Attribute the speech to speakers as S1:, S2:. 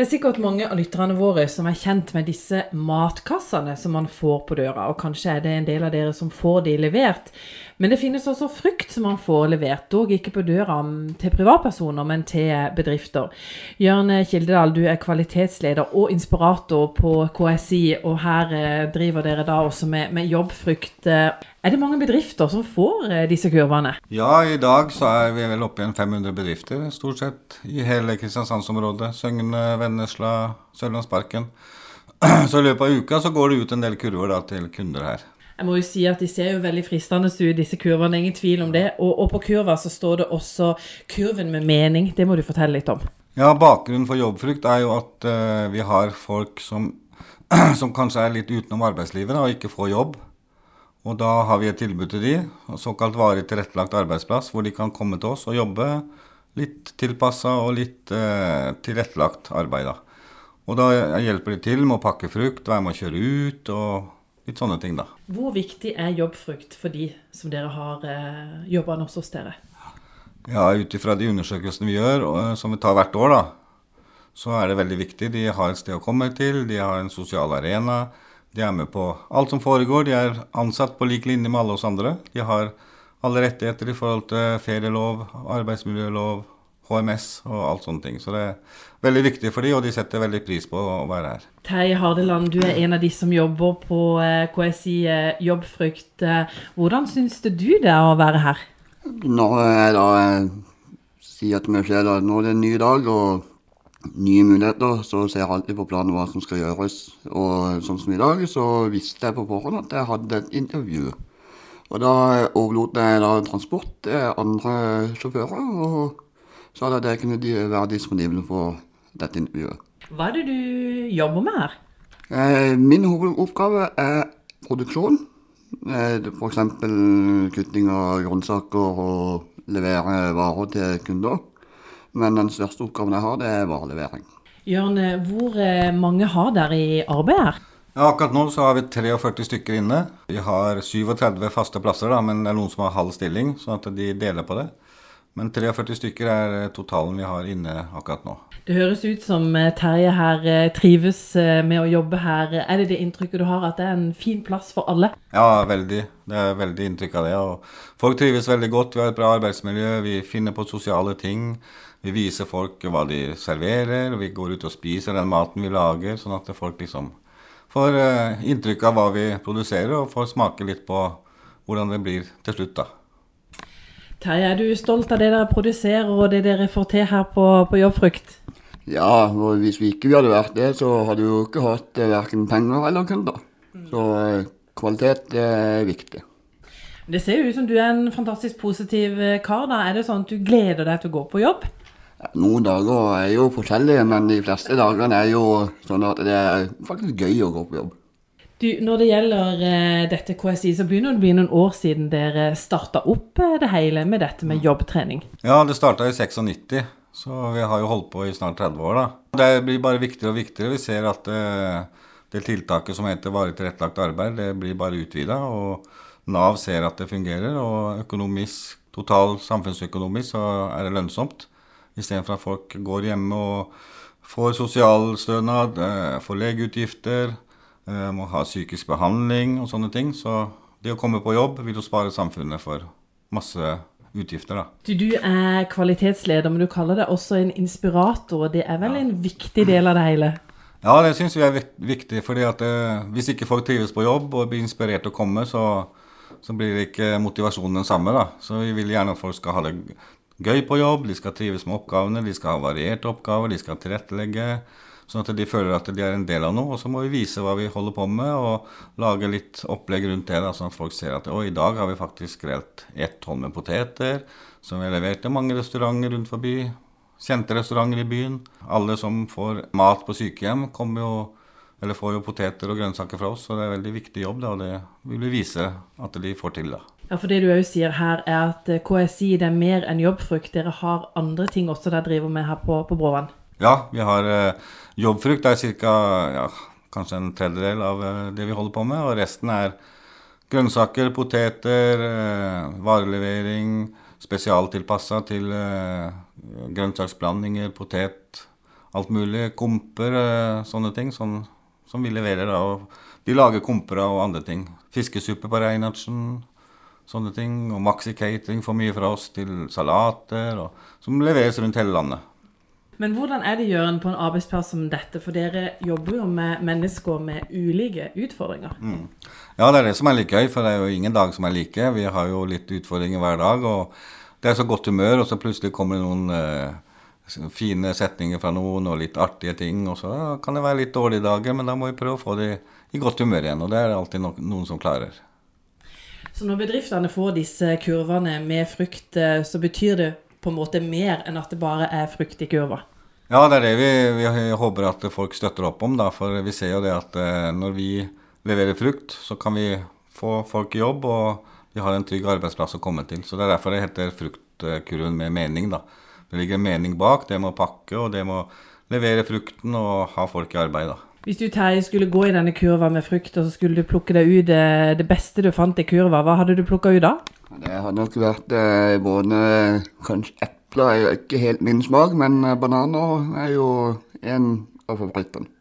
S1: Det er sikkert mange av lytterne våre som er kjent med disse matkassene som man får på døra, og kanskje er det en del av dere som får de levert. Men det finnes også frukt som man får levert, dog ikke på døra til privatpersoner, men til bedrifter. Jørn Kildedal, du er kvalitetsleder og inspirator på KSI, og her eh, driver dere da også med, med jobbfrukt. Er det mange bedrifter som får eh, disse kurvene?
S2: Ja, i dag så er vi vel oppe i 500 bedrifter, stort sett, i hele Kristiansandsområdet. Søgne, Vennesla, Sørlandsparken. Så i løpet av uka så går det ut en del kurver da, til kunder her.
S1: Jeg må jo si at De ser jo veldig fristende ut, disse kurvene. Ingen tvil om det. Og, og, på kurva så står det også 'kurven med mening'. Det må du fortelle litt om.
S2: Ja, Bakgrunnen for Jobbfrukt er jo at uh, vi har folk som, som, kanskje er litt utenom arbeidslivet da, og ikke får jobb. Og da har vi et tilbud til de, såkalt varig tilrettelagt arbeidsplass, hvor de kan komme til oss og jobbe litt tilpassa og litt eh, tilrettelagt arbeid. da. Og da hjelper de til med å pakke frukt, være med å kjøre ut og litt sånne ting, da.
S1: Hvor viktig er jobbfrukt for de som dere har eh, jobba hos dere?
S2: Ja, ut ifra de undersøkelsene vi gjør, som vi tar hvert år, da, så er det veldig viktig. De har et sted å komme til, de har en sosial arena. De er med på alt som foregår. De er ansatt på lik linje med alle oss andre. De har alle rettigheter i forhold til ferielov, arbeidsmiljølov, HMS og alt sånne ting. Så det er veldig viktig for dem, og de setter veldig pris på å være her.
S1: Terje Hardeland, du er en av de som jobber på eh, KSI Jobbfrykt. Jobbfrukt. Eh, hvordan syns du det er å være her?
S3: Når jeg da sier til meg selv at nå er det en ny dag og nye muligheter, så ser jeg alltid på planen hva som skal gjøres. Og sånn som i dag, så visste jeg på forhånd at jeg hadde et intervju. Og da overlot jeg da transport til andre sjåfører. og sa at jeg kunne være disponibel for dette intervjuet.
S1: Hva er det du jobber med her?
S3: Eh, min hovedoppgave er produksjon. Eh, F.eks. kutting av grønnsaker og levere varer til kunder. Men den største oppgaven jeg har, det er varelevering.
S1: Jørn, hvor eh, mange har dere i arbeid her?
S2: Ja, akkurat nå så har vi 43 stykker inne. Vi har 37 faste plasser, da, men det er noen som har halv stilling, sånn at de deler på det. Men 43 stykker er eh, totalen vi har inne akkurat nå.
S1: Det høres ut som eh, Terje her trives med å jobbe her. Er det det inntrykket du har, at det er en fin plass for alle?
S2: Ja, veldig. Det er veldig inntrykk av det. Og folk trives veldig godt. Vi har et bra arbeidsmiljø. Vi finner på sosiale ting. Vi viser folk hva de serverer. Vi går ut og spiser den maten vi lager, sånn at folk liksom får inntrykk av hva vi produserer, og får smake litt på hvordan det blir til slutt. da.
S1: Terje, er du stolt av det dere produserer og det dere får til her på, på Jobbfrukt?
S3: Ja, og hvis vi ikke hadde vært det, så hadde vi jo ikke hatt eh, verken penger eller kunder. Så eh, kvalitet er viktig.
S1: Det ser jo ut som du er en fantastisk positiv eh, kar. da. Er det sånn at du gleder deg til å gå på jobb?
S3: Noen dager er jo forskjellige, men de fleste dagene er jo sånn at det er faktisk gøy å gå på jobb.
S1: Du, når det gjelder eh, dette KSI, så begynner det å bli noen år siden dere starta opp eh, det hele med dette med jobbtrening.
S2: Ja, det starta i 96, så vi har jo holdt på i snart 30 år, da. Det blir bare viktigere og viktigere. Vi ser at det, det tiltaket som heter varig tilrettelagt arbeid, det blir bare utvida. Og Nav ser at det fungerer, og økonomisk, total samfunnsøkonomisk så er det lønnsomt. Istedenfor at folk går hjemme og får sosialstønad, eh, får legeutgifter Eh, må ha psykisk behandling og sånne ting. Så det å komme på jobb vil jo spare samfunnet for masse utgifter, da.
S1: Du, du er kvalitetsleder, men du kaller deg også en inspirator. Det er vel ja. en viktig del av det hele?
S2: Ja, det syns vi er viktig. fordi at eh, hvis ikke folk trives på jobb og blir inspirert til å komme, så, så blir ikke motivasjonen den samme. da. Så vi vil gjerne at folk skal ha det gøy på jobb, de skal trives med oppgavene, de skal ha varierte oppgaver, de skal tilrettelegge. Sånn at de føler at de er en del av noe. Og så må vi vise hva vi holder på med, og lage litt opplegg rundt det. Da, sånn at folk ser at i dag har vi faktisk grelt ett tonn med poteter, som vi har levert til mange restauranter rundt forbi. Kjente restauranter i byen. Alle som får mat på sykehjem, kommer jo eller får jo poteter og grønnsaker fra oss, så det er en veldig viktig jobb. Da, og det vil vi vise at de får til. da.
S1: Ja, for Det du òg sier her, er at KSI det er mer enn jobbfrukt. Dere har andre ting også dere driver med her på, på Bråvann?
S2: Ja, vi har eh, jobbfrukt. Det er ca. Ja, kanskje en tredjedel av eh, det vi holder på med. Og resten er grønnsaker, poteter, eh, varelevering, spesialtilpassa til eh, grønnsaksblandinger, potet. alt mulig. Komper, eh, sånne ting som, som vi leverer. da, og De lager komper og andre ting. Fiskesuppe på Reinertsen, sånne ting. Og Maxi Catering får mye fra oss til salater, og, som leveres rundt hele landet.
S1: Men hvordan er det Jørgen, på en arbeidsplass som dette? For dere jobber jo med mennesker med ulike utfordringer.
S2: Ja, det er det som er litt gøy, for det er jo ingen dag som er like. Vi har jo litt utfordringer hver dag, og det er så godt humør, og så plutselig kommer det noen eh, fine setninger fra noen, og litt artige ting, og så kan det være litt dårlige dager, men da må vi prøve å få de i godt humør igjen, og det er det alltid no noen som klarer.
S1: Så når bedriftene får disse kurvene med frukt, eh, så betyr det på en måte mer enn at det bare er frukt i kurva?
S2: Ja, det er det vi, vi håper at folk støtter opp om, da, for vi ser jo det at eh, når vi leverer frukt, så kan vi få folk i jobb, og vi har en trygg arbeidsplass å komme til. Så det er derfor det heter fruktkurven med mening, da. Det ligger en mening bak, det med å pakke, og det med å levere frukten og ha folk i arbeid, da.
S1: Hvis du Terje, skulle gå i denne kurva med frukt, og så skulle du plukke deg ut det, det beste du fant i kurva, hva hadde du plukka ut da?
S3: Det hadde nok vært eh, både Kanskje epler er jo ikke helt min smak, men eh, bananer er jo en av favorittene.